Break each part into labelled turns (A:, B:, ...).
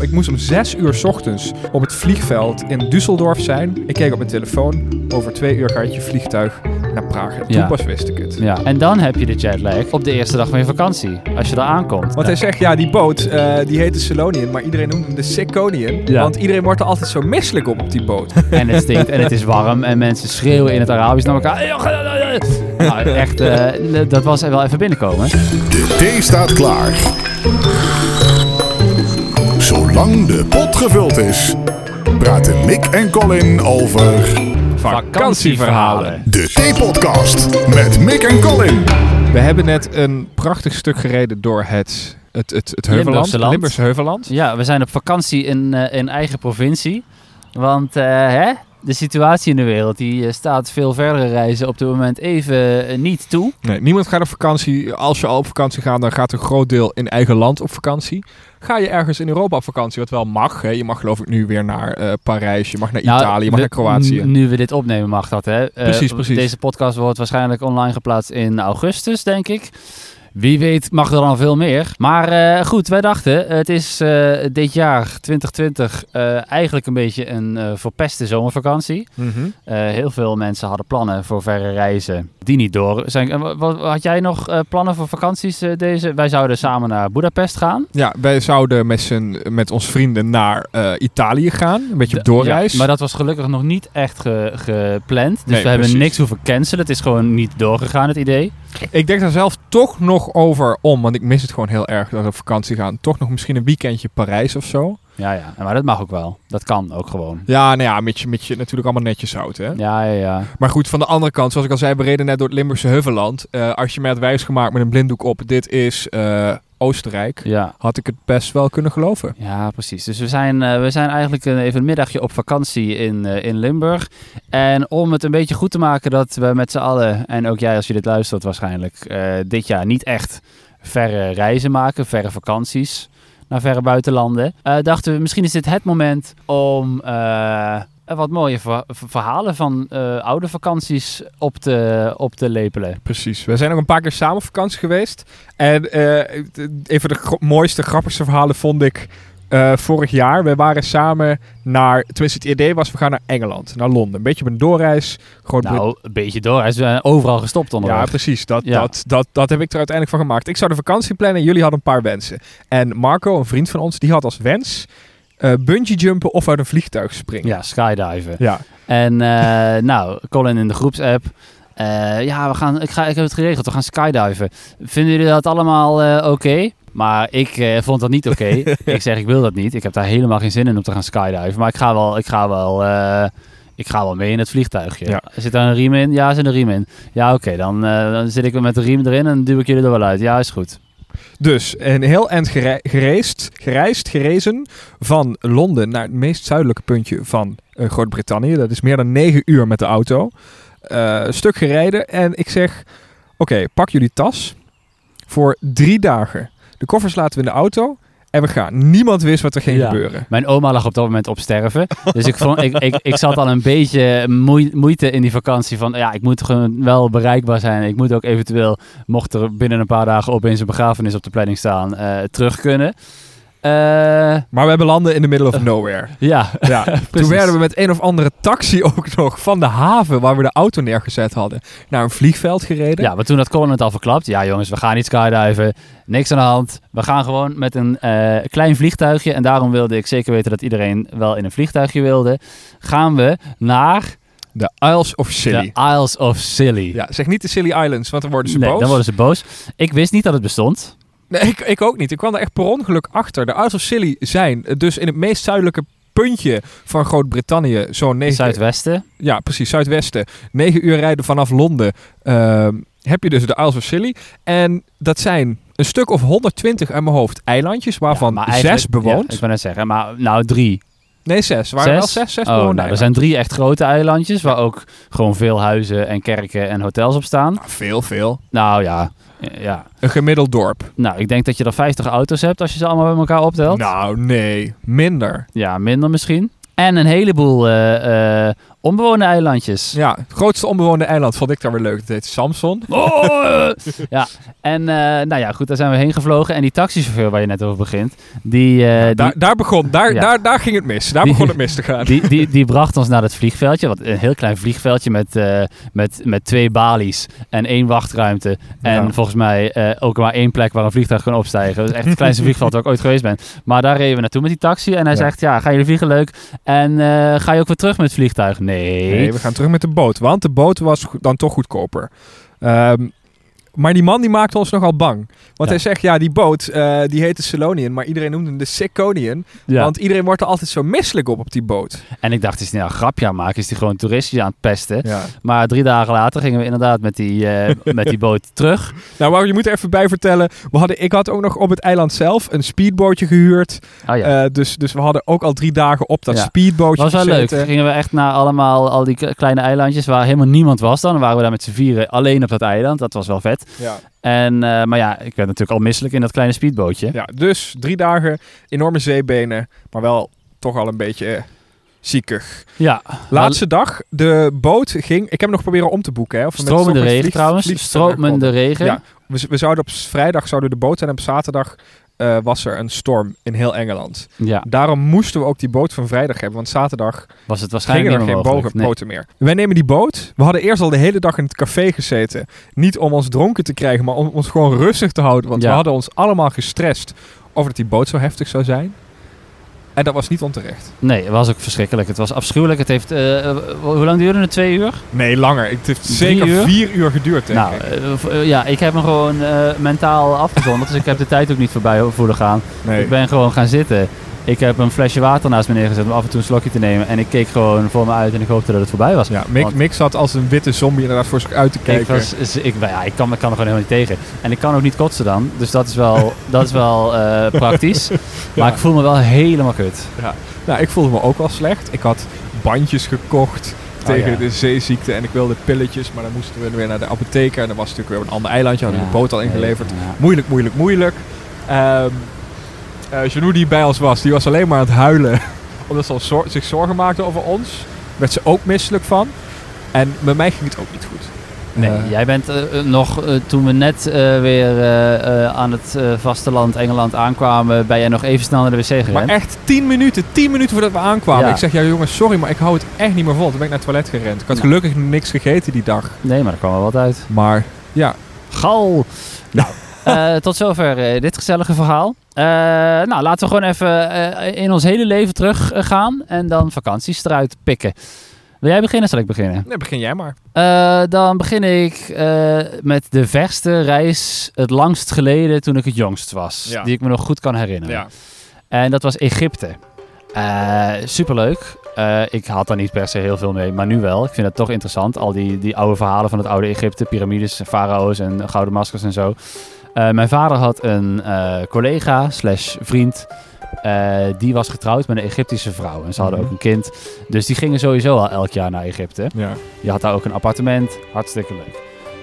A: Ik moest om zes uur 's ochtends op het vliegveld in Düsseldorf zijn. Ik keek op mijn telefoon. Over twee uur gaat je vliegtuig naar Praag. En toen
B: Ja.
A: pas wist ik het.
B: Ja. En dan heb je de jetlag op de eerste dag van je vakantie. Als je er aankomt.
A: Want hij zegt, ja, die boot, eh, die heet de Celonian, maar iedereen noemt hem de Sicconian.
B: Ja.
A: Want iedereen wordt er altijd zo misselijk op op die boot.
B: En het stinkt en het is warm en mensen schreeuwen in het Arabisch naar elkaar. Nou, echt, eh, dat was wel even binnenkomen.
C: De thee staat klaar. Zolang de pot gevuld is, praten Mick en Colin over
A: Vakantieverhalen.
C: de Thee-podcast met Mick en Colin.
A: We hebben net een prachtig stuk gereden door het, het, het, het Heuvelland.
B: Limburgse land.
A: Limburgse Heuvelland.
B: Ja, we zijn op vakantie in, eh, in eigen provincie. Want eh, hè, de situatie in de wereld die eh, staat veel verdere reizen op dit moment even eh, niet toe.
A: Nee, niemand gaat op vakantie. Als je al op vakantie gaat, dan gaat een groot deel in eigen land op vakantie. Ga je ergens in Europa op vakantie, wat wel mag. Hè? Je mag geloof ik nu weer naar eh, Parijs, je mag naar
B: Nou,
A: Italië, je mag
B: we-
A: naar Kroatië.
B: Nu we dit opnemen mag dat, hè?
A: Precies, precies.
B: Deze podcast wordt waarschijnlijk online geplaatst in augustus, denk ik. Wie weet mag er dan veel meer. Maar eh, goed, wij dachten, het is eh, dit jaar 2020 eh, eigenlijk een beetje een verpeste zomervakantie.
A: Mhm.
B: Heel veel mensen hadden plannen voor verre reizen die niet door zijn. Wa- wat, had jij nog plannen voor vakanties deze? Wij zouden samen naar Budapest gaan.
A: Ja, wij zouden met, z'n- met ons vrienden naar Italië gaan. Een beetje op doorreis.
B: Ja, maar dat was gelukkig nog niet echt ge- gepland. Dus
A: Nee,
B: we hebben
A: precies.
B: niks hoeven cancelen. Het is gewoon niet doorgegaan, het idee.
A: Ik denk daar zelf toch nog over om, want ik mis het gewoon heel erg dat we op vakantie gaan. Toch nog misschien een weekendje Parijs of zo.
B: Ja, ja. Maar dat mag ook wel. Dat kan ook gewoon.
A: Ja, nou ja, met je, met je natuurlijk allemaal netjes hout, hè.
B: Ja, ja, ja.
A: Maar goed, van de andere kant, zoals ik al zei, we reden net door het Limburgse Heuvelland. Eh, als je mij had wijsgemaakt met een blinddoek op, dit is eh, Oostenrijk,
B: Ja.
A: had ik het best wel kunnen geloven.
B: Ja, precies. Dus we zijn, eh, we zijn eigenlijk een, even een middagje op vakantie in, eh, in Limburg. En om het een beetje goed te maken dat we met z'n allen, en ook jij als je dit luistert waarschijnlijk, eh, dit jaar niet echt verre reizen maken, verre vakanties naar verre buitenlanden. eh, dachten we, misschien is dit het moment om eh, wat mooie ver- verhalen van eh, oude vakanties op te, op te lepelen.
A: Precies. We zijn ook een paar keer samen op vakantie geweest. En eh, een van de gro- mooiste, grappigste verhalen vond ik eh, vorig jaar. We waren samen naar, tenminste het idee was, we gaan naar Engeland, naar Londen. Een beetje op een doorreis. Groot
B: Nou, een beetje door. Hij is eh, overal gestopt
A: Ja,
B: onderweg.
A: precies. Dat,
B: Ja.
A: Dat, dat, dat heb ik er uiteindelijk van gemaakt. Ik zou de vakantie plannen en jullie hadden een paar wensen. En Marco, een vriend van ons, die had als wens eh bungee jumpen of uit een vliegtuig springen.
B: Ja, skydiven.
A: Ja.
B: En eh, nou, Colin in de groepsapp. eh, ja, we gaan, ik, ga, ik heb het geregeld. We gaan skydiven. Vinden jullie dat allemaal oké? Maar ik vond dat niet oké. ik zeg, ik wil dat niet. Ik heb daar helemaal geen zin in om te gaan skydiven. Maar ik ga wel, ik ga wel, ik ga wel mee in het vliegtuigje.
A: Ja.
B: Zit daar een riem in? Ja, er zit een riem in. Ja, oké. dan, dan zit ik met de riem erin en duw ik jullie er wel uit. Ja, is goed.
A: Dus een heel eind gere- gereisd, gereisd, gerezen van Londen naar het meest zuidelijke puntje van eh, Groot-Brittannië. Dat is meer dan negen uur met de auto. Een stuk gereden en ik zeg, oké, pak jullie tas voor drie dagen. De koffers laten we in de auto en we gaan. Niemand wist wat er ging
B: Ja.
A: gebeuren.
B: Mijn oma lag op dat moment op sterven. Dus ik, vond, ik, ik, ik zat al een beetje moei- moeite in die vakantie van... Ja, ik moet gewoon wel bereikbaar zijn. Ik moet ook eventueel, mocht er binnen een paar dagen opeens een begrafenis op de planning staan... eh, terug kunnen. Eh,
A: Maar we hebben landen in the middle of nowhere.
B: ja,
A: Ja, toen werden we met een of andere taxi ook nog van de haven waar we de auto neergezet hadden naar een vliegveld gereden.
B: ja, maar toen had Colin het al verklapt. Ja jongens, we gaan niet skydiven. Niks aan de hand. We gaan gewoon met een eh, klein vliegtuigje. En daarom wilde ik zeker weten dat iedereen wel in een vliegtuigje wilde. Gaan we naar
A: De Isles of Scilly.
B: de Isles of Scilly.
A: Ja, zeg niet de Scilly Islands, want dan worden ze
B: nee,
A: boos.
B: dan worden ze boos. Ik wist niet dat het bestond.
A: Nee, ik, ik ook niet. Ik kwam er echt per ongeluk achter. De Isles of Scilly zijn dus in het meest zuidelijke puntje van Groot-Brittannië. Zo'n negen...
B: Zuidwesten.
A: Ja, precies, zuidwesten. Negen uur rijden vanaf Londen ehm, heb je dus de Isles of Scilly. En dat zijn een stuk of 120 uit mijn hoofd eilandjes, waarvan
B: Ja,
A: zes bewoond.
B: Ja, ik wou net zeggen, maar nou drie.
A: Nee, zes. Waren
B: Zes?
A: wel zes, zes
B: Oh, nou, er zijn drie echt grote eilandjes waar ook gewoon veel huizen en kerken en hotels op staan.
A: Nou, Veel, veel.
B: Nou ja, ja.
A: Een gemiddeld dorp.
B: Nou, ik denk dat je er 50 auto's hebt als je ze allemaal bij elkaar optelt.
A: Nou, nee. Minder.
B: Ja, minder misschien. En een heleboel eh, eh, onbewoonde eilandjes.
A: Ja, het grootste onbewoonde eiland vond ik daar weer leuk. Het heet Samson.
B: Oh! ja, en eh, nou ja, goed, daar zijn we heen gevlogen. En die taxichauffeur waar je net over begint, die, eh, die,
A: Daar, daar begon, daar,
B: Ja.
A: daar, daar ging het mis. Daar
B: Die-
A: begon het mis te gaan.
B: die, die, die bracht ons naar het vliegveldje. Wat, een heel klein vliegveldje met, eh, met, met twee balies en één wachtruimte. En
A: Ja.
B: volgens mij ook maar één plek waar een vliegtuig kan opstijgen. Dat is echt het kleinste vliegveld waar ik ooit geweest ben. Maar daar reden we naartoe met die taxi. En hij zegt, ja, gaan jullie vliegen leuk? En ga je ook weer terug met het vliegtuig? Nee.
A: Nee, we gaan terug met de boot. Want de boot was dan toch goedkoper. Ehm, maar die man die maakte ons nogal bang. Want
B: Ja.
A: hij zegt, ja, die boot, eh, die heette Celonian. Maar iedereen noemde hem de Sicconian.
B: Ja.
A: Want iedereen wordt er altijd zo misselijk op op die boot.
B: En ik dacht, is hij nou een grapje aan het maken? Is hij gewoon toeristjes aan het pesten?
A: Ja.
B: Maar drie dagen later gingen we inderdaad met die, eh, met die boot terug.
A: Nou, maar je moet er even bij vertellen. We hadden, ik had ook nog op het eiland zelf een speedbootje gehuurd.
B: Oh ja.
A: Eh, dus, dus we hadden ook al drie dagen op dat speedbootje
B: was wel leuk. gingen we echt naar allemaal al die kleine eilandjes waar helemaal niemand was dan. Dan waren we daar met z'n vieren alleen op dat eiland. Dat was wel vet.
A: Ja.
B: En, eh, maar ja, ik werd natuurlijk al misselijk in dat kleine speedbootje.
A: ja, dus drie dagen, enorme zeebenen. Maar wel toch al een beetje eh, ziekig.
B: Ja.
A: Laatste dag, de boot ging... Ik heb hem nog proberen om te boeken. Hè, of
B: Stromende regen
A: vlieg-
B: trouwens. Stromende regen.
A: Ja. We, we zouden op vrijdag zouden we de boot zijn en op zaterdag eh, was er een storm in heel Engeland.
B: Ja,
A: Daarom moesten we ook die boot van vrijdag hebben, want zaterdag
B: was het waarschijnlijk
A: gingen er geen bogen,
B: mogelijk. Nee.
A: boten meer. Wij nemen die boot. We hadden eerst al de hele dag in het café gezeten. Niet om ons dronken te krijgen, maar om ons gewoon rustig te houden. Want
B: Ja.
A: we hadden ons allemaal gestrest over dat die boot zo heftig zou zijn. En dat was niet onterecht.
B: Nee, het was ook verschrikkelijk. Het was afschuwelijk. Het heeft, eh, hoe lang duurde het? Twee uur?
A: Nee, langer. Het heeft
B: Drie
A: zeker
B: uur?
A: vier uur geduurd, denk
B: nou,
A: ik.
B: eh, eh, ja, ik heb me gewoon mentaal afgezonderd. dus ik heb de tijd ook niet voorbij voelen gaan.
A: Nee.
B: Ik ben gewoon gaan zitten. Ik heb een flesje water naast me neergezet om af en toe een slokje te nemen. En ik keek gewoon voor me uit en ik hoopte dat het voorbij was.
A: Ja, Mick,
B: Want-
A: Mick zat als een witte zombie inderdaad voor zich uit te
B: Ik,
A: kijken.
B: was, is- ik, ja, ik, kan, ik kan er gewoon helemaal niet tegen. En ik kan ook niet kotsen dan. Dus dat is wel, dat is wel eh, praktisch. Maar ik voel me wel helemaal kut.
A: Nou, ik voelde me ook wel slecht. Ik had bandjes gekocht tegen
B: ja.
A: de zeeziekte en ik wilde pilletjes, maar dan moesten we weer naar de apotheker en dan was het natuurlijk weer een ander eilandje, hadden we
B: Ja,
A: de boot al ingeleverd.
B: ja.
A: Moeilijk, moeilijk, moeilijk. Ehm eh Janou die bij ons was, die was alleen maar aan het huilen omdat ze al zor- zich zorgen maakte over ons. Werd ze ook misselijk van. En bij mij ging het ook niet goed.
B: Nee,
A: Eh,
B: jij bent eh, nog, toen we net weer aan het vasteland Engeland aankwamen, ben jij nog even snel naar de wc gerend.
A: Maar echt 10 minuten, 10 minuten voordat we aankwamen.
B: Ja.
A: Ik zeg, ja jongens, sorry, maar ik hou het echt niet meer vol. Toen ben ik naar het toilet gerend. Ik had gelukkig niks gegeten die dag.
B: Nee, maar er kwam wel wat uit.
A: Maar ja,
B: Gal! Nou, eh, tot zover eh, dit gezellige verhaal. Eh, nou, laten we gewoon even in ons hele leven terug gaan en dan vakanties eruit pikken. Wil jij beginnen? Zal ik beginnen?
A: nee, begin jij maar.
B: Dan begin ik met de verste reis het langst geleden toen ik het jongst was.
A: Ja.
B: Die ik me nog goed kan herinneren.
A: Ja.
B: En dat was Egypte. Superleuk. Eh, ik had daar niet per se heel veel mee, maar nu wel. Ik vind het toch interessant. Al die, die oude verhalen van het oude Egypte, piramides, farao's en gouden maskers en zo. Eh, mijn vader had een eh, collega slash vriend. eh, die was getrouwd met een Egyptische vrouw. En ze hadden
A: Mhm.
B: ook een kind. Dus die gingen sowieso al elk jaar naar Egypte.
A: Ja.
B: Je had daar ook een appartement. Hartstikke leuk.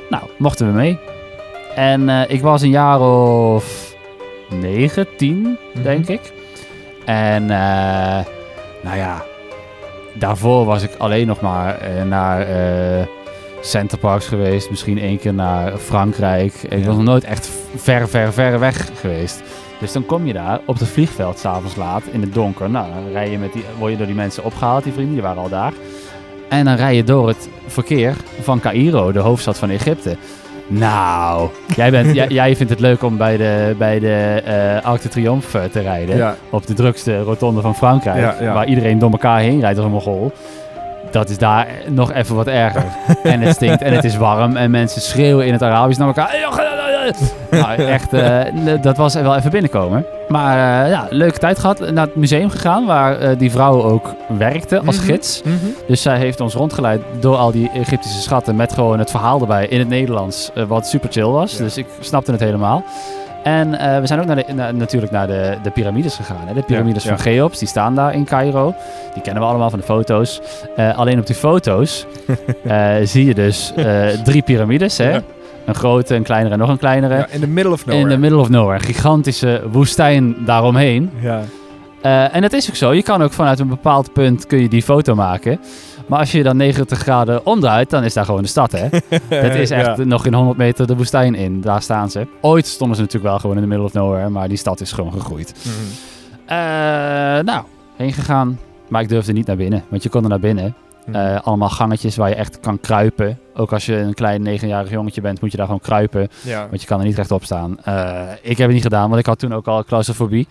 B: Nou, mochten we mee. En ik was een jaar of negen, tien,
A: Mhm.
B: denk ik. En nou ja, daarvoor was ik alleen nog maar naar Centerparks geweest. Misschien één keer naar Frankrijk. Ik
A: Ja.
B: was nog nooit echt ver, ver, ver weg geweest. Dus dan kom je daar op het vliegveld s'avonds laat in het donker. Nou, dan rij je met die, word je door die mensen opgehaald, die vrienden, die waren al daar. En dan rij je door het verkeer van Cairo, de hoofdstad van Egypte. Nou, jij, bent, jij, vindt het leuk om bij de, bij de eh Arc de Triomphe eh, te rijden.
A: Ja.
B: Op de drukste rotonde van Frankrijk.
A: Ja.
B: Waar iedereen door elkaar heen rijdt als een mogol. Dat is daar nog even wat erger. en het stinkt en het is warm en mensen schreeuwen in het Arabisch naar elkaar. nou, echt, eh, dat was wel even binnenkomen. Maar eh, ja, leuke tijd gehad. Naar het museum gegaan waar eh, die vrouw ook werkte als
A: Mhm.
B: gids.
A: Mhm.
B: Dus zij heeft ons rondgeleid door al die Egyptische schatten met gewoon het verhaal erbij in het Nederlands, wat super chill was.
A: Ja.
B: Dus ik snapte het helemaal. En eh, we zijn ook naar de, na- natuurlijk naar de, de piramides gegaan. Hè? De piramides
A: Ja,
B: van Cheops, die staan daar in Cairo. Die kennen we allemaal van de foto's. Eh, alleen op die foto's eh, zie je dus drie piramides. Hè?
A: Ja.
B: Een grote, een kleinere en nog een kleinere.
A: Ja, in the middle of nowhere.
B: in the middle of nowhere. Gigantische woestijn daaromheen.
A: Ja.
B: En dat is ook zo. Je kan ook vanuit een bepaald punt kun je die foto maken. Maar als je dan 90 graden omdraait, dan is daar gewoon de stad, hè? Het is echt
A: Ja.
B: nog geen 100 meter de woestijn in. Daar staan ze. Ooit stonden ze natuurlijk wel gewoon in the middle of nowhere, maar die stad is gewoon gegroeid.
A: Mhm.
B: Eh, nou, heen gegaan. Maar ik durfde niet naar binnen, want je kon er naar binnen.
A: Mhm.
B: Eh, allemaal gangetjes waar je echt kan kruipen. Ook als je een klein negenjarig jongetje bent, moet je daar gewoon kruipen.
A: ja.
B: Want je kan er niet rechtop staan. Eh, ik heb het niet gedaan, want ik had toen ook al claustrofobie.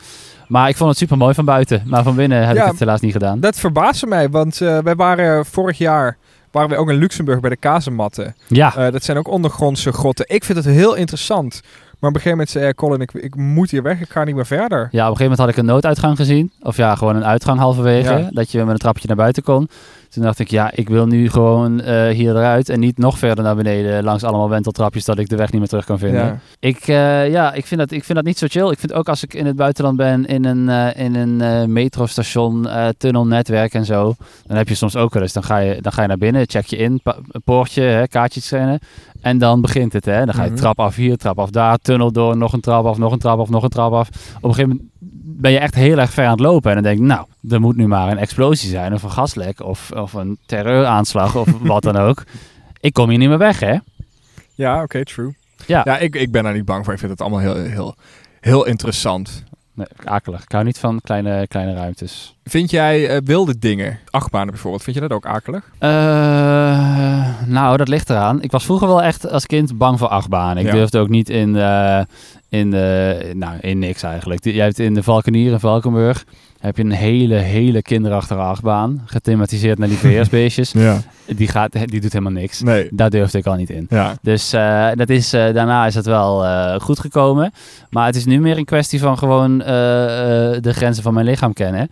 B: Maar ik vond het super mooi van buiten. Maar van binnen heb
A: Ja.
B: ik het helaas niet gedaan.
A: Dat verbaasde mij, want eh, wij waren vorig jaar waren we ook in Luxemburg bij de kazematten.
B: Ja,
A: dat zijn ook ondergrondse grotten. Ik vind het heel interessant. Maar op een gegeven moment zei Colin, ik, ik moet hier weg, ik ga niet meer verder.
B: Ja, op een gegeven moment had ik een nooduitgang gezien. Of ja, gewoon een uitgang halverwege.
A: Ja.
B: Dat je met een trapje naar buiten kon. Toen dacht ik, ja, ik wil nu gewoon eh, hier eruit. En niet nog verder naar beneden langs allemaal wenteltrapjes dat ik de weg niet meer terug kan vinden.
A: Ja.
B: Ik, eh, ja, ik, vind dat, ik vind dat niet zo chill. Ik vind ook als ik in het buitenland ben, in een, eh, in een metrostation, tunnelnetwerk en zo. Dan heb je soms ook wel eens, dan ga je, dan ga je naar binnen, check je in, poortje, hè, kaartje scannen. En dan begint het, hè. Dan ga je
A: Mhm.
B: trap af hier, trap af daar, tunnel door, nog een trap af, nog een trap af, nog een trap af. Op een gegeven moment ben je echt heel erg ver aan het lopen. En dan denk ik, nou, er moet nu maar een explosie zijn, of een gaslek, of, of een terreuraanslag, of wat dan ook. Ik kom hier niet meer weg, hè.
A: Ja, oké, true.
B: Ja.
A: ja ik, ik ben daar niet bang voor. Ik vind het allemaal heel, heel, heel interessant.
B: Nee, akelig. Ik hou niet van kleine, kleine ruimtes.
A: Vind jij eh, wilde dingen, achtbanen bijvoorbeeld, vind je dat ook akelig?
B: Eh, nou, dat ligt eraan. Ik was vroeger wel echt als kind bang voor achtbanen. Ik
A: Ja.
B: durfde ook niet in, eh, in, nou, in niks eigenlijk. Jij hebt in de Valkenier in Valkenburg heb je een hele, hele kinderachtige achtbaan. Gethematiseerd naar die VS-beestjes.
A: Ja.
B: die, gaat, die doet helemaal niks.
A: Nee.
B: Daar durfde ik al niet in.
A: Ja.
B: Dus eh, dat is, eh, daarna is het wel eh, goed gekomen. Maar het is nu meer een kwestie van gewoon de grenzen van mijn lichaam kennen.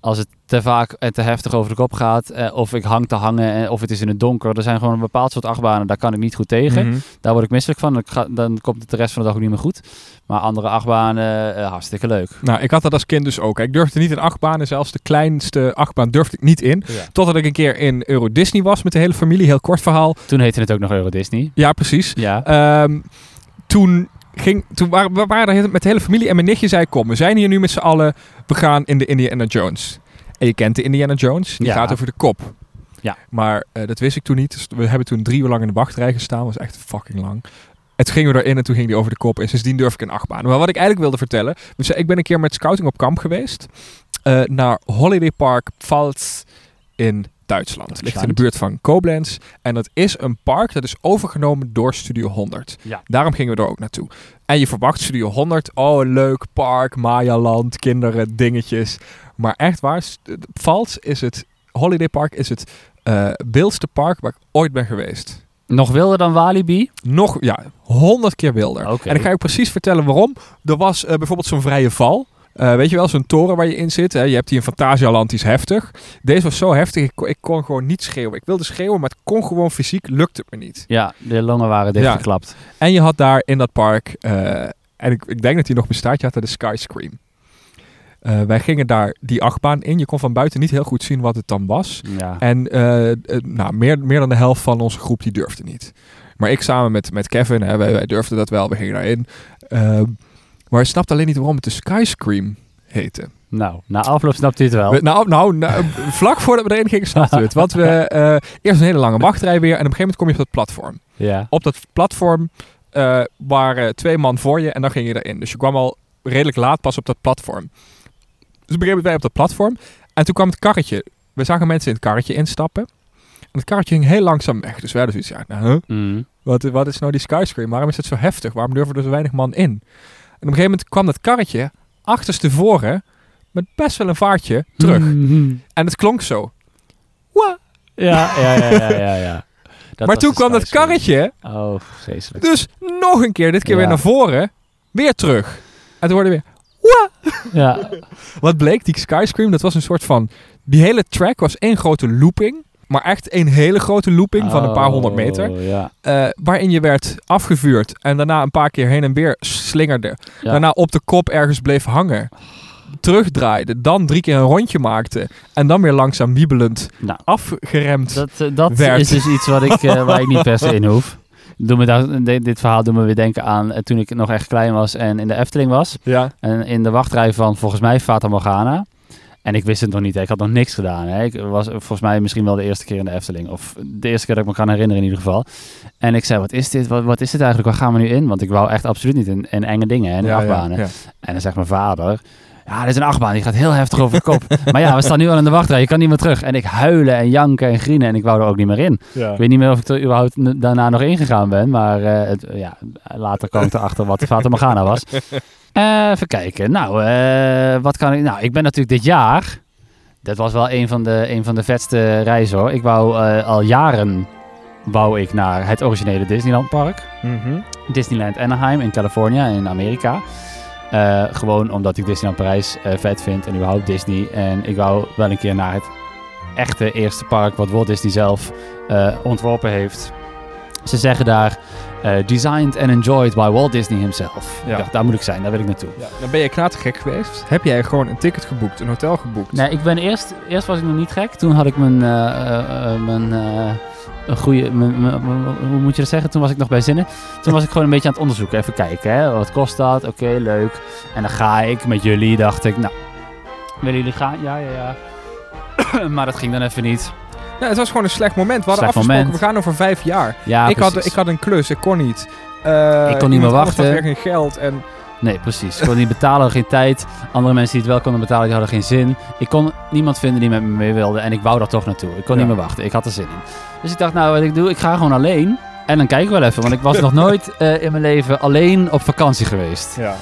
B: Als het te vaak en te heftig over de kop gaat, eh, of ik hang te hangen, en of het is in het donker. Er zijn gewoon een bepaald soort achtbanen, daar kan ik niet goed tegen.
A: Mhm.
B: Daar word ik misselijk van. Dan, ga- dan komt het de rest van de dag ook niet meer goed. Maar andere achtbanen, eh, hartstikke leuk.
A: Nou, ik had dat als kind dus ook. Ik durfde niet in achtbanen, zelfs de kleinste achtbaan durfde ik niet in. Totdat ik een keer in Euro Disney was met de hele familie. Heel kort verhaal.
B: Toen heette het ook nog Euro Disney.
A: Ja, precies.
B: Ja.
A: Ehm, toen ging, toen waren we waren er met de hele familie en mijn nichtje zei: Kom, we zijn hier nu met z'n allen. We gaan in de Indiana Jones. En je kent de Indiana Jones, die
B: Ja.
A: gaat over de kop.
B: Ja.
A: Maar eh, dat wist ik toen niet. Dus we hebben toen drie uur lang in de wachtrij gestaan. was echt fucking lang. Toen gingen we erin en toen ging die over de kop. En sindsdien durf ik een achtbaan. Maar wat ik eigenlijk wilde vertellen. Dus ik ben een keer met scouting op kamp geweest. eh, naar Holiday Park Pfalz in Duitsland. Het ligt in de buurt van Koblenz. En dat is een park dat is overgenomen door Studio 100.
B: Ja.
A: Daarom gingen we er ook naartoe. En je verwacht Studio 100. Oh, een leuk park, Maya-land, kinderen, dingetjes. Maar echt waar, Pfalz is het, Holiday Park is het wildste park waar ik ooit ben geweest.
B: Nog wilder dan Walibi?
A: Nog, ja, honderd keer wilder. En ik ga je precies vertellen waarom. Er was eh, bijvoorbeeld zo'n vrije val. Eh, weet je wel, zo'n toren waar je in zit. Hè? Je hebt hier een Fantasialand, die is heftig. Deze was zo heftig, ik kon, ik kon gewoon niet schreeuwen. Ik wilde schreeuwen, maar het kon gewoon fysiek, lukte het me niet.
B: Ja, de longen waren dichtgeklapt.
A: En je had daar in dat park, en ik, ik denk dat die nog bestaat, je had daar de Sky Scream. Eh, wij gingen daar die achtbaan in. Je kon van buiten niet heel goed zien wat het dan was.
B: Ja.
A: En eh, eh, nou, meer, meer dan de helft van onze groep die durfde niet. Maar ik samen met, met Kevin, hè, wij, wij durfden dat wel, we gingen daarin. Ehm maar hij snapte alleen niet waarom het de Sky Scream heette.
B: Nou, na afloop snapt u het wel.
A: We- nou, nou, nou, vlak voordat we erin gingen snapten we het. Want we eerst een hele lange wachtrij weer en op een gegeven moment kom je op dat platform.
B: Ja.
A: Op dat platform waren twee man voor je en dan ging je erin. Dus je kwam al redelijk laat pas op dat platform. Dus moment wij op dat platform. En toen kwam het karretje. We zagen mensen in het karretje instappen. En het karretje ging heel langzaam weg. Dus we hadden zoiets ja, nou, huh?
B: Mm.
A: wat, wat is nou die skyscraper? Waarom is het zo heftig? Waarom durven er zo weinig man in? En op een gegeven moment kwam dat karretje achterstevoren met best wel een vaartje terug.
B: Mhm.
A: En het klonk zo.
B: Ja, ja, ja, ja, ja. ja. Dat
A: maar toen kwam dat karretje
B: Oh, vreselijk.
A: dus nog een keer, dit keer
B: Ja.
A: weer naar voren, weer terug. En toen hoorde weer.
B: Ja.
A: Wat bleek, die Skyscream, dat was een soort van... Die hele track was één grote looping. Maar echt één hele grote looping van een paar honderd meter.
B: Oh, Ja.
A: eh, waarin je werd afgevuurd en daarna een paar keer heen en weer slingerde.
B: Ja.
A: Daarna op de kop ergens bleef hangen. Terugdraaide, dan drie keer een rondje maakte. En dan weer langzaam wiebelend
B: Nou,
A: afgeremd.
B: dat, eh, dat
A: Werd.
B: is dus iets wat ik, eh, waar ik niet per se in hoef. Doe me dit, dit verhaal doet me weer denken aan eh, toen ik nog echt klein was en in de Efteling was.
A: ja.
B: En in de wachtrij van volgens mij Fata Morgana. En ik wist het nog niet. hè. Ik had nog niks gedaan. Hè. Ik was volgens mij misschien wel de eerste keer in de Efteling. Of de eerste keer dat ik me kan herinneren in ieder geval. En ik zei, wat is dit? Wat, wat is dit eigenlijk? Waar gaan we nu in? Want ik wou echt absoluut niet in, in enge dingen en in achtbanen.
A: ja.
B: En dan zegt mijn vader... Ja, dit is een achtbaan. Die gaat heel heftig over de kop. maar ja, we staan nu al in de wachtrij. Je kan niet meer terug. En ik huilen en janken en grienen. En ik wou er ook niet meer in.
A: Ja.
B: Ik weet niet meer of ik er überhaupt daarna nog ingegaan ben. Maar eh, het, ja, later kwam ik erachter wat de Fata Morgana was. Eh, even kijken. Nou, eh, wat kan ik... Nou, ik ben natuurlijk dit jaar... Dat was wel een van de, een van de vetste reizen hoor. Ik wou al jaren wou ik naar het originele Disneyland park.
A: Mhm.
B: Disneyland Anaheim in California in Amerika. Eh, gewoon omdat ik Disneyland Parijs eh, vet vind en überhaupt Disney. En ik wou wel een keer naar het echte eerste park wat Walt Disney zelf eh, ontworpen heeft. Ze zeggen daar, designed and enjoyed by Walt Disney himself.
A: Ja.
B: Dacht, daar moet ik zijn, daar wil ik naartoe.
A: Ja, dan ben je knettergek geweest. Heb jij gewoon een ticket geboekt, een hotel geboekt?
B: Nee, ik ben eerst, eerst was ik nog niet gek. Toen had ik mijn, mijn een goede, hoe moet je dat zeggen? Toen was ik nog bij zinnen. Toen was ik gewoon een beetje aan het onderzoeken. Even kijken, hè. wat kost dat? Oké, leuk. En dan ga ik met jullie, dacht ik, nou, willen jullie gaan? Ja, ja, ja. maar dat ging dan even niet.
A: Ja, het was gewoon een slecht moment. We hadden
B: Slecht
A: afgesproken,
B: moment.
A: we gaan over vijf jaar.
B: Ja,
A: ik, had, ik had een klus, ik kon niet. Eh,
B: Ik kon niet meer
A: iemand anders had
B: wachten.
A: geen geld. En
B: Nee, precies. Ik kon niet betalen, geen tijd. Andere mensen die het wel konden betalen, die hadden geen zin. Ik kon niemand vinden die met me mee wilde en ik wou daar toch naartoe. Ik kon
A: Ja.
B: niet meer wachten. Ik had er zin in. Dus ik dacht, nou, wat ik doe, ik ga gewoon alleen. En dan kijk ik wel even, want ik was nog nooit eh, in mijn leven alleen op vakantie geweest.
A: ja.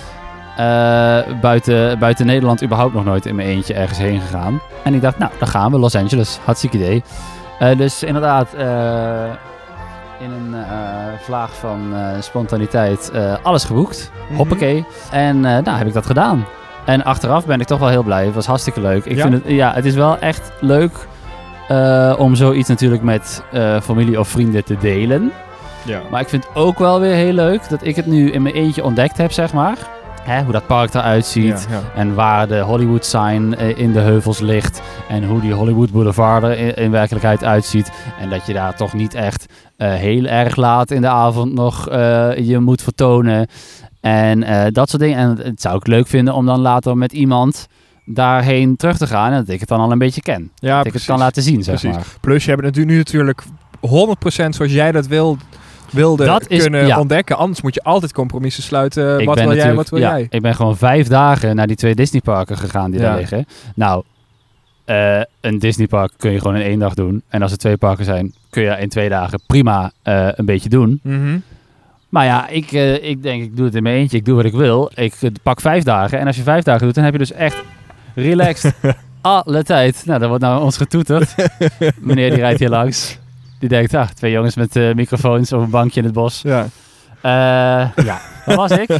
B: Eh, buiten, buiten Nederland überhaupt nog nooit in mijn eentje ergens heen gegaan. En ik dacht, nou, dan gaan we. Los Angeles, hartstikke idee. Eh, dus inderdaad, in een eh, vlaag van eh, spontaniteit eh, alles geboekt.
A: Mhm.
B: Hoppakee. En nou heb ik dat gedaan. En achteraf ben ik toch wel heel blij. Het was hartstikke leuk. Ik
A: Ja?
B: vind het, ja, het is wel echt leuk om zoiets natuurlijk met familie of vrienden te delen.
A: Ja.
B: Maar ik vind het ook wel weer heel leuk dat ik het nu in mijn eentje ontdekt heb, zeg maar. Hè, hoe dat park eruit ziet.
A: Ja, ja.
B: En waar de Hollywood sign eh, in de heuvels ligt. En hoe die Hollywood Boulevard er in, in werkelijkheid uitziet. En dat je daar toch niet echt eh, heel erg laat in de avond nog eh, je moet vertonen. En dat soort dingen. En het zou ik leuk vinden om dan later met iemand daarheen terug te gaan. En dat ik het dan al een beetje ken.
A: Ja,
B: dat ik het kan laten zien, zeg
A: Precies.
B: maar.
A: Plus, je hebt het nu natuurlijk 100% zoals jij dat wil, wilde
B: Dat is-
A: kunnen
B: ja.
A: ontdekken. Anders moet je altijd compromissen sluiten.
B: Ik
A: wat wil jij, wat wil
B: ja,
A: jij?
B: Ik ben gewoon vijf dagen naar die twee Disneyparken gegaan die
A: Ja.
B: daar liggen. Nou, eh, een Disneypark kun je gewoon in één dag doen. En als er twee parken zijn, kun je in twee dagen prima eh, een beetje doen.
A: Mhm.
B: Maar ja, ik, eh, ik denk, ik doe het in mijn eentje. Ik doe wat ik wil. Ik pak vijf dagen. En als je vijf dagen doet, dan heb je dus echt relaxed alle tijd. Nou, dan wordt nou ons getoeterd. Meneer die rijdt hier langs. Die denkt, ah, twee jongens met eh, microfoons op een bankje in het bos.
A: Ja.
B: Eh, ja, dat was ik.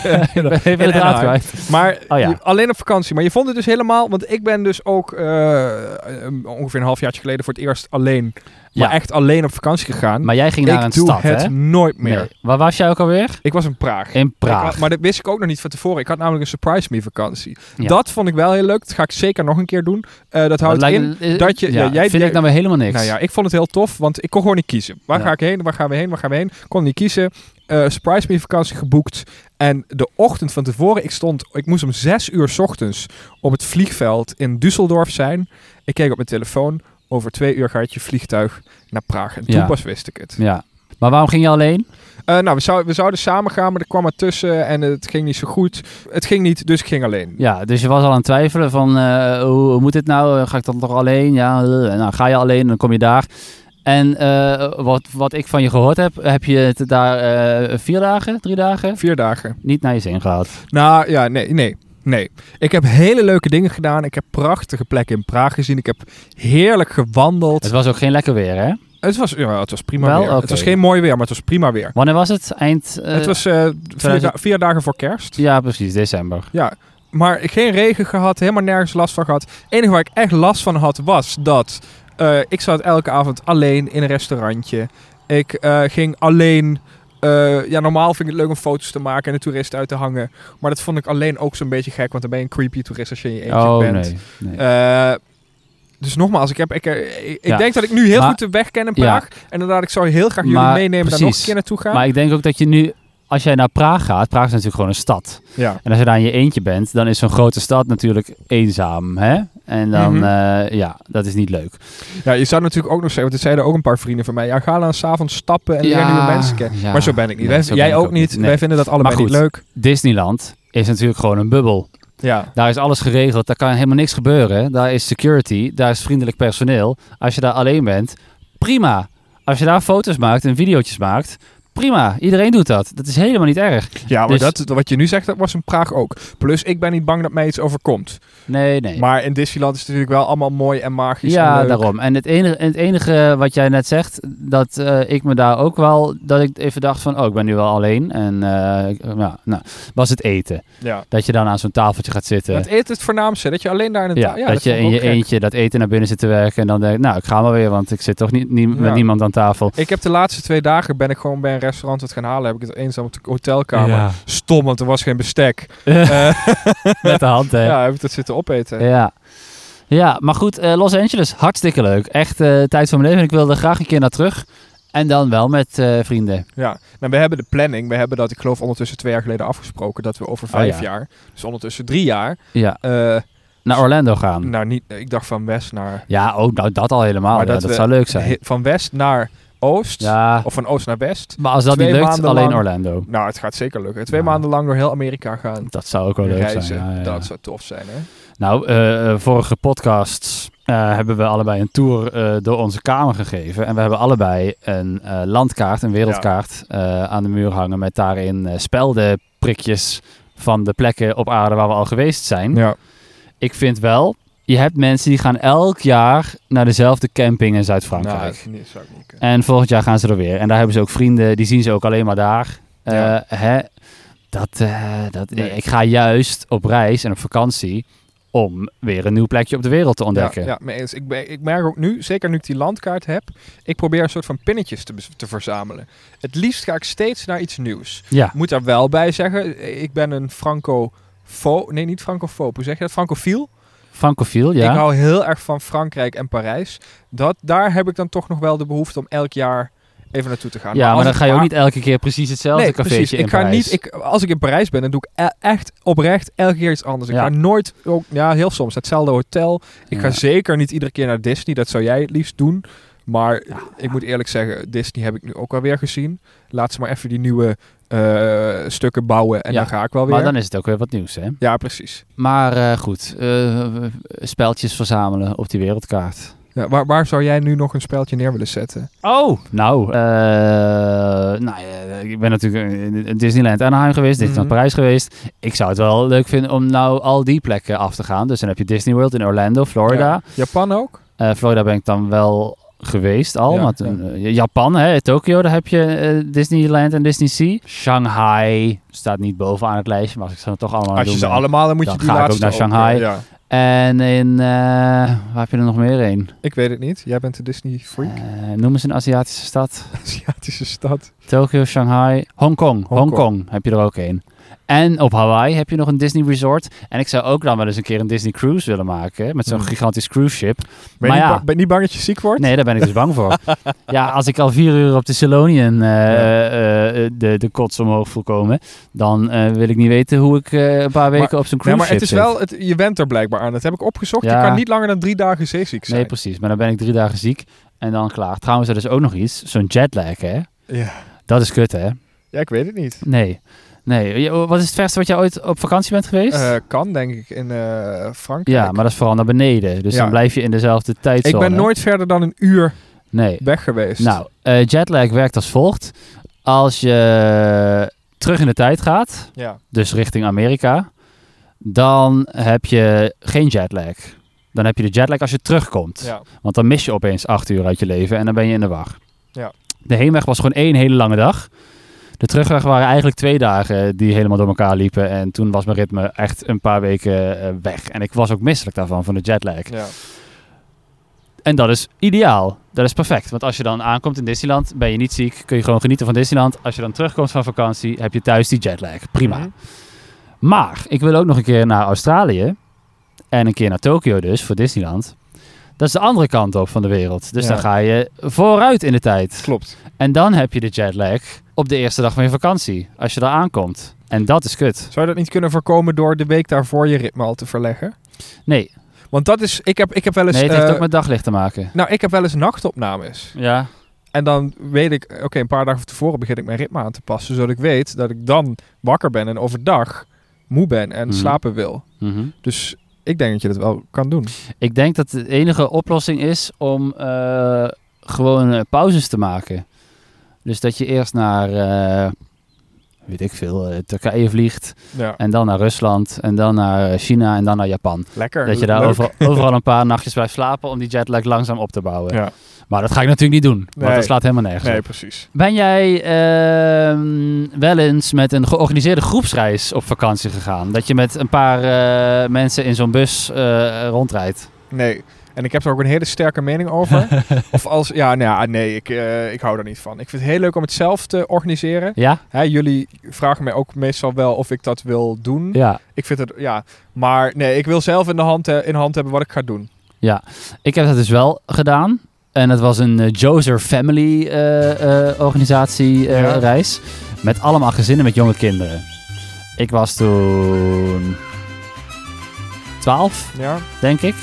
B: ik ben even de
A: In
B: draad
A: Anaheim.
B: kwijt.
A: Maar
B: Oh ja.
A: alleen op vakantie. Maar je vond het dus helemaal... Want ik ben dus ook eh, eh, ongeveer een halfjaartje geleden voor het eerst alleen... Maar
B: Ja.
A: echt alleen op vakantie gegaan.
B: Maar jij ging naar
A: ik
B: een
A: doe
B: stad,
A: het
B: hè?
A: nooit meer.
B: Nee. Waar was jij ook alweer?
A: Ik was in Praag.
B: In
A: Ik
B: Praag.
A: had- maar dat wist ik ook nog niet van tevoren. Ik had namelijk een surprise me vakantie.
B: Ja.
A: Dat vond ik wel heel leuk. Dat ga ik zeker nog een keer doen. Eh, dat houdt in dat je...
B: ja,
A: Ja, jij,
B: vind ik nou weer helemaal niks.
A: Nou ja, ik vond het heel tof, want ik kon gewoon niet kiezen. Waar ga ik heen? Waar gaan we heen? Waar gaan we heen? Kon niet kiezen. Eh surprise me vakantie geboekt. En de ochtend van tevoren, ik stond, ik moest om zes uur 's ochtends op het vliegveld in Düsseldorf zijn. Ik keek op mijn telefoon. Over twee uur gaat je vliegtuig naar Praag. En toen
B: Ja.
A: pas wist ik het.
B: Ja. Maar waarom ging je alleen?
A: Eh, nou, we, zou, we zouden samen gaan, maar er kwam er tussen en het ging niet zo goed. Het ging niet, dus ik ging alleen.
B: Ja, dus je was al aan het twijfelen van eh, hoe, hoe moet dit nou? Ga ik dan toch alleen? Ja, nou ga je alleen, dan kom je daar. En eh, wat, wat ik van je gehoord heb, heb je het daar eh, vier dagen, drie dagen
A: Vier dagen.
B: niet naar je zin gehad.
A: Nou ja, nee, nee. Nee. Ik heb hele leuke dingen gedaan. Ik heb prachtige plekken in Praag gezien. Ik heb heerlijk gewandeld.
B: Het was ook geen lekker weer, hè?
A: Het was, ja, het was prima
B: Wel?
A: weer. Het was geen mooi weer, maar het was prima weer.
B: Wanneer was het? Eind... eh,
A: het was vier,
B: 2000
A: da- vier dagen voor kerst.
B: Ja, precies, december.
A: Ja, maar geen regen gehad, helemaal nergens last van gehad. Het enige waar ik echt last van had was dat eh, ik zat elke avond alleen in een restaurantje. Ik eh, ging alleen. eh, ja, normaal vind ik het leuk om foto's te maken en de toeristen uit te hangen. Maar dat vond ik alleen ook zo'n beetje gek, want dan ben je een creepy toerist als je in je eentje
B: Oh,
A: bent.
B: nee. nee.
A: Dus nogmaals, ik, heb, ik, ik
B: Ja.
A: denk dat ik nu heel
B: Maar-
A: goed de weg ken in
B: Ja.
A: Praag. En inderdaad, ik zou heel graag jullie
B: Maar
A: meenemen daar nog een keer naartoe gaan.
B: Maar ik denk ook dat je nu als jij naar Praag gaat, Praag is natuurlijk gewoon een stad.
A: Ja.
B: En als je daar in je eentje bent, dan is zo'n grote stad natuurlijk eenzaam. Hè? En dan,
A: Mhm.
B: eh, ja, dat is niet leuk.
A: ja, je zou natuurlijk ook nog zeggen, want dit zeiden ook een paar vrienden van mij. Ja, ga dan s'avonds stappen en leer
B: Ja,
A: nieuwe mensen kennen.
B: ja.
A: Maar zo ben ik niet.
B: Nee,
A: Wij-
B: zo
A: jij ook niet.
B: Nee.
A: Wij vinden dat allebei
B: Maar
A: niet leuk.
B: Disneyland is natuurlijk gewoon een bubbel.
A: Ja.
B: Daar is alles geregeld, daar kan helemaal niks gebeuren. Daar is security, daar is vriendelijk personeel. Als je daar alleen bent, prima. Als je daar foto's maakt en video's maakt, prima. Iedereen doet dat. Dat is helemaal niet erg.
A: Ja, maar
B: Dus-
A: dat, wat je nu zegt, dat was in Praag ook. Plus, ik ben niet bang dat mij iets overkomt.
B: Nee, nee.
A: Maar in Disneyland is het natuurlijk wel allemaal mooi en magisch en
B: Ja,
A: leuk.
B: daarom. En het enige, het enige wat jij net zegt, dat eh, ik me daar ook wel, dat ik even dacht van, oh, ik ben nu wel alleen. En eh, ja, nou, was het eten.
A: Ja.
B: Dat je dan aan zo'n tafeltje gaat zitten.
A: Het eten is het voornaamste, dat je alleen daar in een
B: ja, dat, je in je
A: gek.
B: eentje dat eten naar binnen zit te werken en dan denk ik, nou, ik ga maar weer, want ik zit toch niet,
A: Ja.
B: met niemand aan tafel.
A: Ik heb de laatste twee dagen ben ik gewoon bij restaurant het gaan halen. Heb ik het eenzaam op de hotelkamer.
B: Ja.
A: Stom, want er was geen bestek. Eh,
B: Met de hand, hè.
A: ja, heb ik dat zitten opeten.
B: Ja. Ja, maar goed, eh, Los Angeles, hartstikke leuk. Echt eh, tijd van mijn leven. Ik wilde graag een keer naar terug. En dan wel met vrienden.
A: Ja, nou, we hebben de planning. We hebben dat, ik geloof, ondertussen twee jaar geleden afgesproken. Dat we over vijf
B: Oh, ja.
A: jaar, dus ondertussen drie jaar,
B: Ja, naar Orlando gaan.
A: nou niet, ik dacht van west naar...
B: Ja, ook nou, dat al helemaal.
A: Maar
B: ja,
A: dat
B: dat
A: we-
B: zou leuk zijn.
A: Van west naar oost,
B: Ja,
A: of van oost naar west.
B: maar als dat
A: twee
B: niet lukt, alleen
A: lang-
B: Orlando.
A: Nou, het gaat zeker lukken. Twee
B: Ja.
A: maanden lang door heel Amerika gaan
B: Dat zou ook wel leuk
A: reizen.
B: zijn. Ja.
A: Dat zou tof zijn, hè?
B: Nou, eh, eh, vorige podcasts eh, hebben we allebei een tour door onze kamer gegeven. En we hebben allebei een landkaart, een wereldkaart aan de muur hangen. Met daarin speldenprikjes van de plekken op aarde waar we al geweest zijn.
A: Ja.
B: Ik vind wel, je hebt mensen die gaan elk jaar naar dezelfde camping in Zuid-Frankrijk.
A: Nou.
B: En volgend jaar gaan ze er weer. En daar hebben ze ook vrienden, die zien ze ook alleen maar daar. Eh,
A: Ja.
B: hè? Dat, eh, dat,
A: Nee.
B: Ik ga juist op reis en op vakantie om weer een nieuw plekje op de wereld te ontdekken.
A: Ja, ja eens. Ik, ik merk ook nu, zeker nu ik die landkaart heb, ik probeer een soort van pinnetjes te, te verzamelen. Het liefst ga ik steeds naar iets nieuws.
B: Ja.
A: Moet daar wel bij zeggen, ik ben een franco nee niet francofoob, hoe zeg je dat? Francofiel.
B: Francofiel, ja.
A: Ik hou heel erg van Frankrijk en Parijs. Dat, daar heb ik dan toch nog wel de behoefte om elk jaar even naartoe te gaan.
B: ja, maar, dan ga je ook niet elke keer precies hetzelfde
A: Nee,
B: cafeetje
A: precies.
B: in
A: Ik ga
B: Parijs.
A: niet, ik, als ik in Parijs ben, dan doe ik e- echt oprecht elke keer iets anders. Ik ga nooit, ook, ja, heel soms hetzelfde hotel. Ik ga zeker niet iedere keer naar Disney. Dat zou jij het liefst doen. Maar ik moet eerlijk zeggen, Disney heb ik nu ook alweer gezien. Laat ze maar even die nieuwe eh, stukken bouwen en
B: Ja,
A: dan ga ik wel weer.
B: Maar dan is het ook weer wat nieuws, hè?
A: Ja, precies.
B: Maar eh, goed, eh, speltjes verzamelen op die wereldkaart.
A: Ja, waar, waar zou jij nu nog een speltje neer willen zetten?
B: Oh, nou, nou ja, ik ben natuurlijk in Disneyland Anaheim geweest, Disneyland
A: Mhm.
B: Parijs geweest. Ik zou het wel leuk vinden om nou al die plekken af te gaan. Dus dan heb je Disney World in Orlando, Florida.
A: Ja. Japan ook?
B: Florida ben ik dan wel geweest al.
A: Ja, ja.
B: eh, Japan, hè, Tokio, daar heb je eh, Disneyland en Disney Sea. Shanghai staat niet bovenaan het lijstje, maar als ik ze toch allemaal
A: Als je ze allemaal, dan moet
B: dan
A: je die
B: ga ik ook
A: laatste
B: naar Shanghai.
A: ja.
B: En in, eh, waar heb je er nog meer een?
A: Ik weet het niet. Jij bent de Disney freak.
B: Eh, noem eens een Aziatische stad.
A: Aziatische stad.
B: Tokio, Shanghai, Hongkong.
A: Hongkong.
B: Hongkong heb je er ook een. En op Hawaii heb je nog een Disney resort. En ik zou ook dan wel eens een keer een Disney cruise willen maken. Met zo'n
A: Hmm.
B: gigantisch cruise ship.
A: Ben je,
B: Maar ja.
A: ben je niet bang dat je ziek wordt?
B: Nee, daar ben ik dus bang voor. ja, als ik al vier uur op de Celonian eh, eh, eh, de, de kots omhoog voel komen, dan wil ik niet weten hoe ik een paar weken op zo'n
A: Ja,
B: cruise
A: maar
B: ship
A: het is
B: zit.
A: wel, het, je bent er blijkbaar aan. Dat heb ik opgezocht.
B: Ja.
A: Je kan niet langer dan drie dagen zeeziek zijn.
B: Nee, precies. Maar dan ben ik drie dagen ziek en dan klaar. Trouwens, er is ook nog iets. Zo'n jetlag, hè?
A: ja.
B: Dat is kut, hè?
A: ja, ik weet het niet.
B: Nee. Nee. Wat is het verste wat jij ooit op vakantie bent geweest?
A: Eh, kan, denk ik, in eh, Frankrijk.
B: ja, maar dat is vooral naar beneden. Dus
A: Ja.
B: dan blijf je in dezelfde tijdzone.
A: Ik ben nooit verder dan een uur
B: Nee.
A: weg geweest.
B: Nou, eh, jetlag werkt als volgt. Als je terug in de tijd gaat,
A: Ja.
B: dus richting Amerika, dan heb je geen jetlag. Dan heb je de jetlag als je terugkomt.
A: Ja.
B: Want dan mis je opeens acht uur uit je leven en dan ben je in de war.
A: Ja.
B: De heenweg was gewoon één hele lange dag. De terugweg waren eigenlijk twee dagen die helemaal door elkaar liepen. En toen was mijn ritme echt een paar weken eh, weg. En ik was ook misselijk daarvan, van de jetlag.
A: ja.
B: En dat is ideaal. Dat is perfect. Want als je dan aankomt in Disneyland, ben je niet ziek. Kun je gewoon genieten van Disneyland. Als je dan terugkomt van vakantie, heb je thuis die jetlag. Prima.
A: Mhm.
B: Maar ik wil ook nog een keer naar Australië. En een keer naar Tokio dus, voor Disneyland. Dat is de andere kant op van de wereld. Dus
A: Ja.
B: dan ga je vooruit in de tijd.
A: Klopt.
B: En dan heb je de jetlag op de eerste dag van je vakantie. Als je daar aankomt. En dat is kut.
A: Zou je dat niet kunnen voorkomen door de week daarvoor je ritme al te verleggen?
B: Nee,
A: Want dat is, ik heb, ik heb wel eens,
B: nee het heeft
A: eh,
B: ook met daglicht te maken.
A: nou, ik heb wel eens nachtopnames.
B: Ja,
A: En dan weet ik, oké, een paar dagen van tevoren begin ik mijn ritme aan te passen, zodat ik weet dat ik dan wakker ben en overdag moe ben en
B: Mhm.
A: slapen wil.
B: mhm.
A: Dus ik denk dat je dat wel kan doen.
B: Ik denk dat de enige oplossing is om eh, gewoon eh, pauzes te maken. Dus dat je eerst naar, eh, weet ik veel, eh, Turkije vliegt.
A: Ja,
B: En dan naar Rusland. En dan naar China. En dan naar Japan.
A: lekker.
B: Dat je daar overal, overal een paar nachtjes blijft slapen om die jetlag langzaam op te bouwen.
A: Ja,
B: Maar dat ga ik natuurlijk niet doen. Want
A: Nee.
B: dat slaat helemaal nergens
A: nee,
B: op.
A: precies.
B: Ben jij ehm, wel eens met een georganiseerde groepsreis op vakantie gegaan? Dat je met een paar eh, mensen in zo'n bus rondrijdt?
A: Nee. En ik heb er ook een hele sterke mening over. of als, ja, nou ja, nee, ik, eh, ik hou er niet van. Ik vind het heel leuk om het zelf te organiseren.
B: Ja?
A: Hè, jullie vragen mij ook meestal wel of ik dat wil doen.
B: Ja.
A: Ik vind het, ja. Maar nee, ik wil zelf in de hand, eh, in de hand hebben wat ik ga doen.
B: Ik heb dat dus wel gedaan. En het was een uh, Joser Family eh, eh, organisatie eh,
A: Ja.
B: reis. Met allemaal gezinnen met jonge kinderen. Ik was toen 12,
A: Ja?
B: denk ik.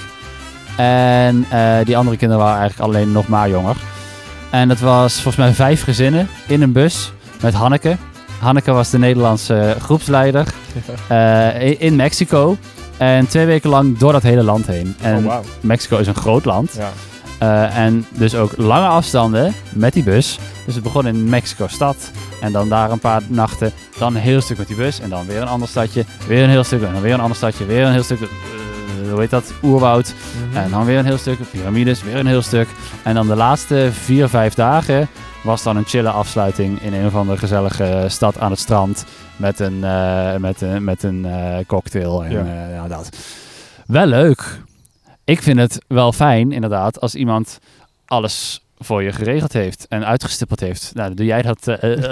B: En eh, die andere kinderen waren eigenlijk alleen nog maar jonger. En dat was volgens mij vijf gezinnen in een bus met Hanneke. Hanneke was de Nederlandse groepsleider eh, in- Mexico. En twee weken lang door dat hele land heen. En
A: oh, wauw.
B: Mexico is een groot land.
A: Ja.
B: Eh, en dus ook lange afstanden met die bus. Dus het begon in Mexico-stad. En dan daar een paar nachten. Dan een heel stuk met die bus. En dan weer een ander stadje. Weer een heel stuk. En dan weer een ander stadje. Weer een heel stuk. Eh, hoe heet dat? Oerwoud.
A: Mhm.
B: En dan weer een heel stuk. Piramides. Weer een heel stuk. En dan de laatste vier, vijf dagen was dan een chille afsluiting in een of andere gezellige stad aan het strand. Met een, eh, met een, met een eh, cocktail en
A: Ja.
B: ja, dat. Wel leuk. Ik vind het wel fijn, inderdaad, als iemand alles voor je geregeld heeft en uitgestippeld heeft. Nou, dan doe jij dat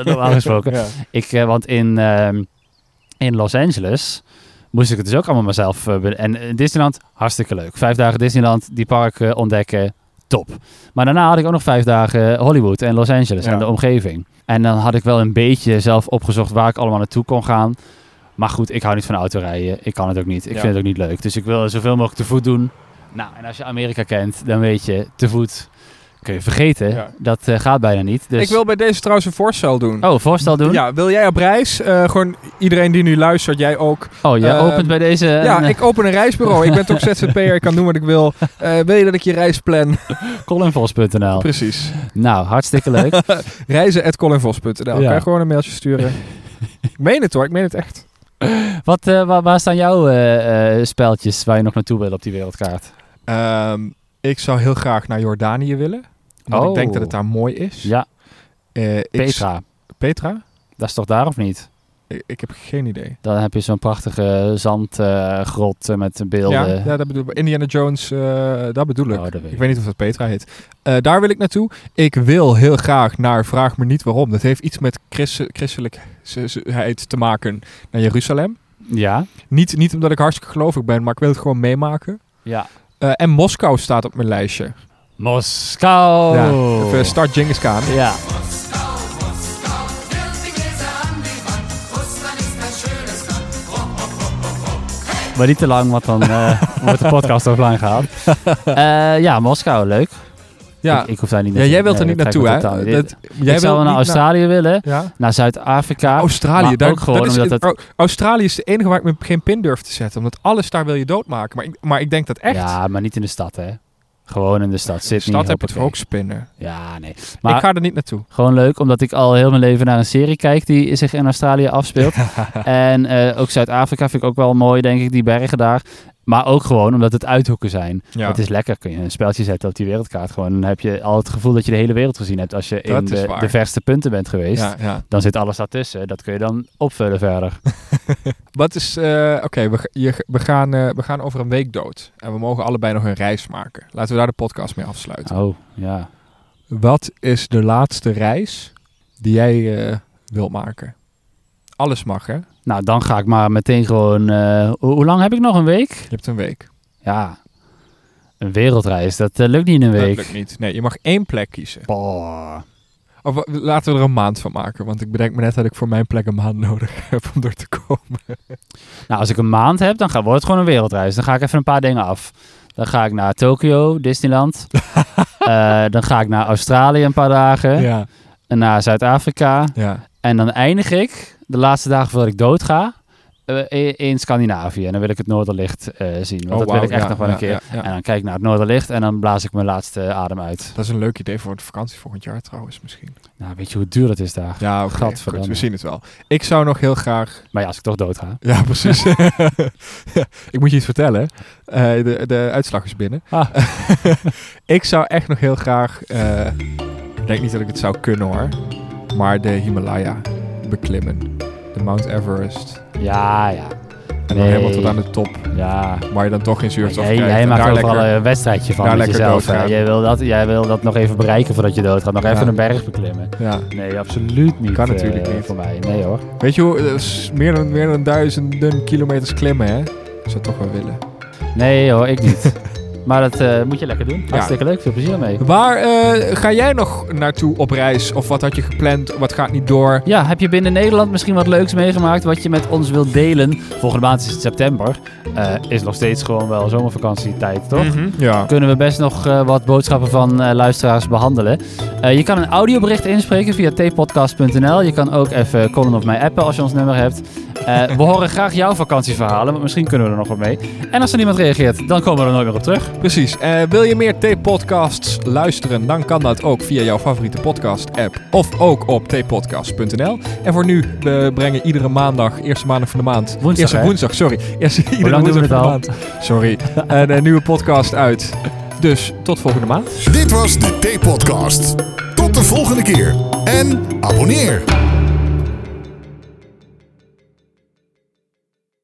B: normaal gesproken.
A: Ja.
B: Ik, want in, ehm, in Los Angeles moest ik het dus ook allemaal mezelf... eh, en in Disneyland, hartstikke leuk. Vijf dagen Disneyland, die parken ontdekken, top. Maar daarna had ik ook nog vijf dagen Hollywood en Los Angeles
A: Ja.
B: en de omgeving. En dan had ik wel een beetje zelf opgezocht waar ik allemaal naartoe kon gaan. Maar goed, ik hou niet van autorijden. Ik kan het ook niet. Ik
A: Ja.
B: vind het ook niet leuk. Dus ik wil zoveel mogelijk te voet doen. Nou, en als je Amerika kent, dan weet je, te voet kun je vergeten.
A: Ja.
B: Dat eh, gaat bijna niet. Dus...
A: Ik wil bij deze trouwens een voorstel doen.
B: Oh, voorstel doen?
A: Ja, wil jij op reis? Eh, gewoon iedereen die nu luistert, jij ook.
B: Oh, jij
A: Ehm,
B: opent bij deze...
A: ja,
B: een,
A: ik open een reisbureau. ik ben toch ZZP'er, ik kan doen wat ik wil. Eh, wil je dat ik je reis plan?
B: colinvos.nl.
A: Precies.
B: Nou, hartstikke leuk.
A: Reizen.colinvos.nl.
B: Ja.
A: Kan je gewoon een mailtje sturen. ik meen het hoor, ik meen het echt.
B: Wat, eh, waar, waar staan jouw eh, eh, speltjes waar je nog naartoe wil op die wereldkaart?
A: Ehm, ik zou heel graag naar Jordanië willen. Omdat
B: Oh.
A: ik denk dat het daar mooi is.
B: Ja,
A: Eh, ik-
B: Petra.
A: Petra?
B: Dat is toch daar of niet?
A: Ik, ik heb geen idee.
B: Dan heb je zo'n prachtige zandgrot eh, met
A: Ja,
B: beelden.
A: ja, dat bedoel ik. Indiana Jones, eh, dat bedoel ik.
B: Oh, dat weet
A: ik
B: ik.
A: weet niet of dat Petra heet. Daar wil ik naartoe. Ik wil heel graag naar, vraag me niet waarom. Dat heeft iets met christen- christelijkheid te maken naar Jeruzalem.
B: Ja,
A: Niet, niet omdat ik hartstikke gelovig ben, maar ik wil het gewoon meemaken.
B: ja.
A: En Moskou staat op mijn lijstje.
B: Moskou.
A: Ja, even start Genghis Khan.
B: Ja. Maar niet te lang, want dan eh, wordt de podcast offline gehaald. Eh, ja, Moskou, leuk.
A: Ja,
B: Ik, ik hoef daar niet
A: ja
B: naartoe.
A: jij wilt er
B: Nee,
A: niet naartoe, hè? Dat, jij
B: ik zou
A: wilt
B: naar Australië willen,
A: Ja.
B: naar Zuid-Afrika.
A: Australië, daar,
B: ook gewoon
A: dat is,
B: omdat het-
A: Au- Australië is de enige waar ik me geen pin durf te zetten. Omdat alles daar wil je doodmaken. Maar ik, maar ik denk dat echt.
B: Ja, maar niet in de stad, hè. Gewoon in de stad.
A: in de stad heb je toch ook spinnen.
B: Ja, nee. Maar
A: ik ga er niet naartoe.
B: gewoon leuk, omdat ik al heel mijn leven naar een serie kijk die zich in Australië afspeelt. en eh, ook Zuid-Afrika vind ik ook wel mooi, denk ik, die bergen daar. Maar ook gewoon omdat het uithoeken zijn.
A: Ja.
B: Het is lekker, kun je een speltje zetten op die wereldkaart. Gewoon, dan heb je al het gevoel dat je de hele wereld gezien hebt. Als je
A: Dat
B: in de, de verste punten bent geweest,
A: ja, ja.
B: dan zit alles daartussen. Dat kun je dan opvullen verder.
A: Wat is. eh, Oké, we, je- we, gaan, eh, we gaan over een week dood. En we mogen allebei nog een reis maken. Laten we daar de podcast mee afsluiten.
B: Oh, ja.
A: Wat is de laatste reis die jij eh, wilt maken? Alles mag, hè? Je
B: Nou, dan ga ik maar meteen gewoon... eh, hoe, hoe lang heb ik nog? Een week?
A: hebt een week.
B: Ja, een wereldreis. Dat eh, lukt niet in een
A: Dat
B: week.
A: lukt niet. Nee, je mag één plek kiezen.
B: Boah.
A: Of, eh, laten we er een maand van maken. Want ik bedenk me net dat ik voor mijn plek een maand nodig heb om door te komen.
B: Nou, als ik een maand heb, dan wordt het gewoon een wereldreis. Dan ga ik even een paar dingen af. Dan ga ik naar Tokio, Disneyland. Dan ga ik naar Australië een paar dagen.
A: Ja,
B: En naar Zuid-Afrika.
A: ja.
B: En dan eindig ik de laatste dagen voordat ik dood ga. eh, in- in Scandinavië. En dan wil ik het Noorderlicht eh, zien. Want
A: Oh,
B: dat wil ik echt
A: ja,
B: nog wel
A: ja,
B: een keer.
A: ja.
B: En dan kijk ik naar het Noorderlicht en dan blaas ik mijn laatste adem uit.
A: Dat is een leuk idee voor de vakantie volgend jaar trouwens misschien.
B: Nou, weet je hoe duur het is daar?
A: Ja, goed, we zien het wel. Ik zou nog heel graag...
B: Maar ja, als ik toch dood ga.
A: Ja, precies. Ik moet je iets vertellen. Eh, de, de uitslag is binnen.
B: Ah.
A: ik zou echt nog heel graag... ik denk niet dat ik het zou kunnen hoor. Maar de Himalaya beklimmen. De Mount Everest.
B: Ja, ja.
A: En dan
B: Nee.
A: helemaal tot aan de top.
B: Ja.
A: Waar je dan toch geen zuurstof
B: Jij,
A: krijgt.
B: jij maakt overal
A: lekker-
B: een wedstrijdje van
A: daar
B: met
A: lekker
B: jezelf.
A: doodgaan.
B: Jij wil, dat, jij wil dat nog even bereiken voordat je doodgaat. Nog even een berg beklimmen.
A: Ja.
B: Nee, absoluut niet.
A: Kan
B: eh,
A: natuurlijk niet.
B: Voor mij. Nee hoor.
A: Weet je hoe... is meer, dan, meer dan duizenden kilometers klimmen, hè? Ik zou het toch wel willen.
B: Nee hoor, ik niet. maar dat eh, moet je lekker doen. Hartstikke leuk. Veel plezier mee.
A: Waar eh, ga jij nog naartoe op reis? Of wat had je gepland? Wat gaat niet door?
B: Ja, heb je binnen Nederland misschien wat leuks meegemaakt wat je met ons wilt delen? Volgende maand is het september. Eh, is nog steeds gewoon wel zomervakantietijd, toch?
A: Mhm. Ja.
B: Kunnen we best nog wat boodschappen van luisteraars behandelen. Eh, je kan een audiobericht inspreken via tpodcast.nl. Je kan ook even Colin of mij appen als je ons nummer hebt. Eh, we horen graag jouw vakantieverhalen, want misschien kunnen we er nog wat mee. En als er niemand reageert, dan komen we er nooit meer op terug.
A: Precies. Eh, wil je meer T-podcasts luisteren? Dan kan dat ook via jouw favoriete podcast-app. Of ook op tpodcast.nl. En voor nu, we brengen iedere maandag, eerste maandag van de maand.
B: Woensdag,
A: eerste
B: hè?
A: woensdag, sorry. Eerste, iedere
B: lang doen we
A: woensdag
B: het
A: van de maand. Sorry. een, nieuwe podcast uit. Dus tot volgende maand.
C: Dit was de T-podcast. Tot de volgende keer. En abonneer.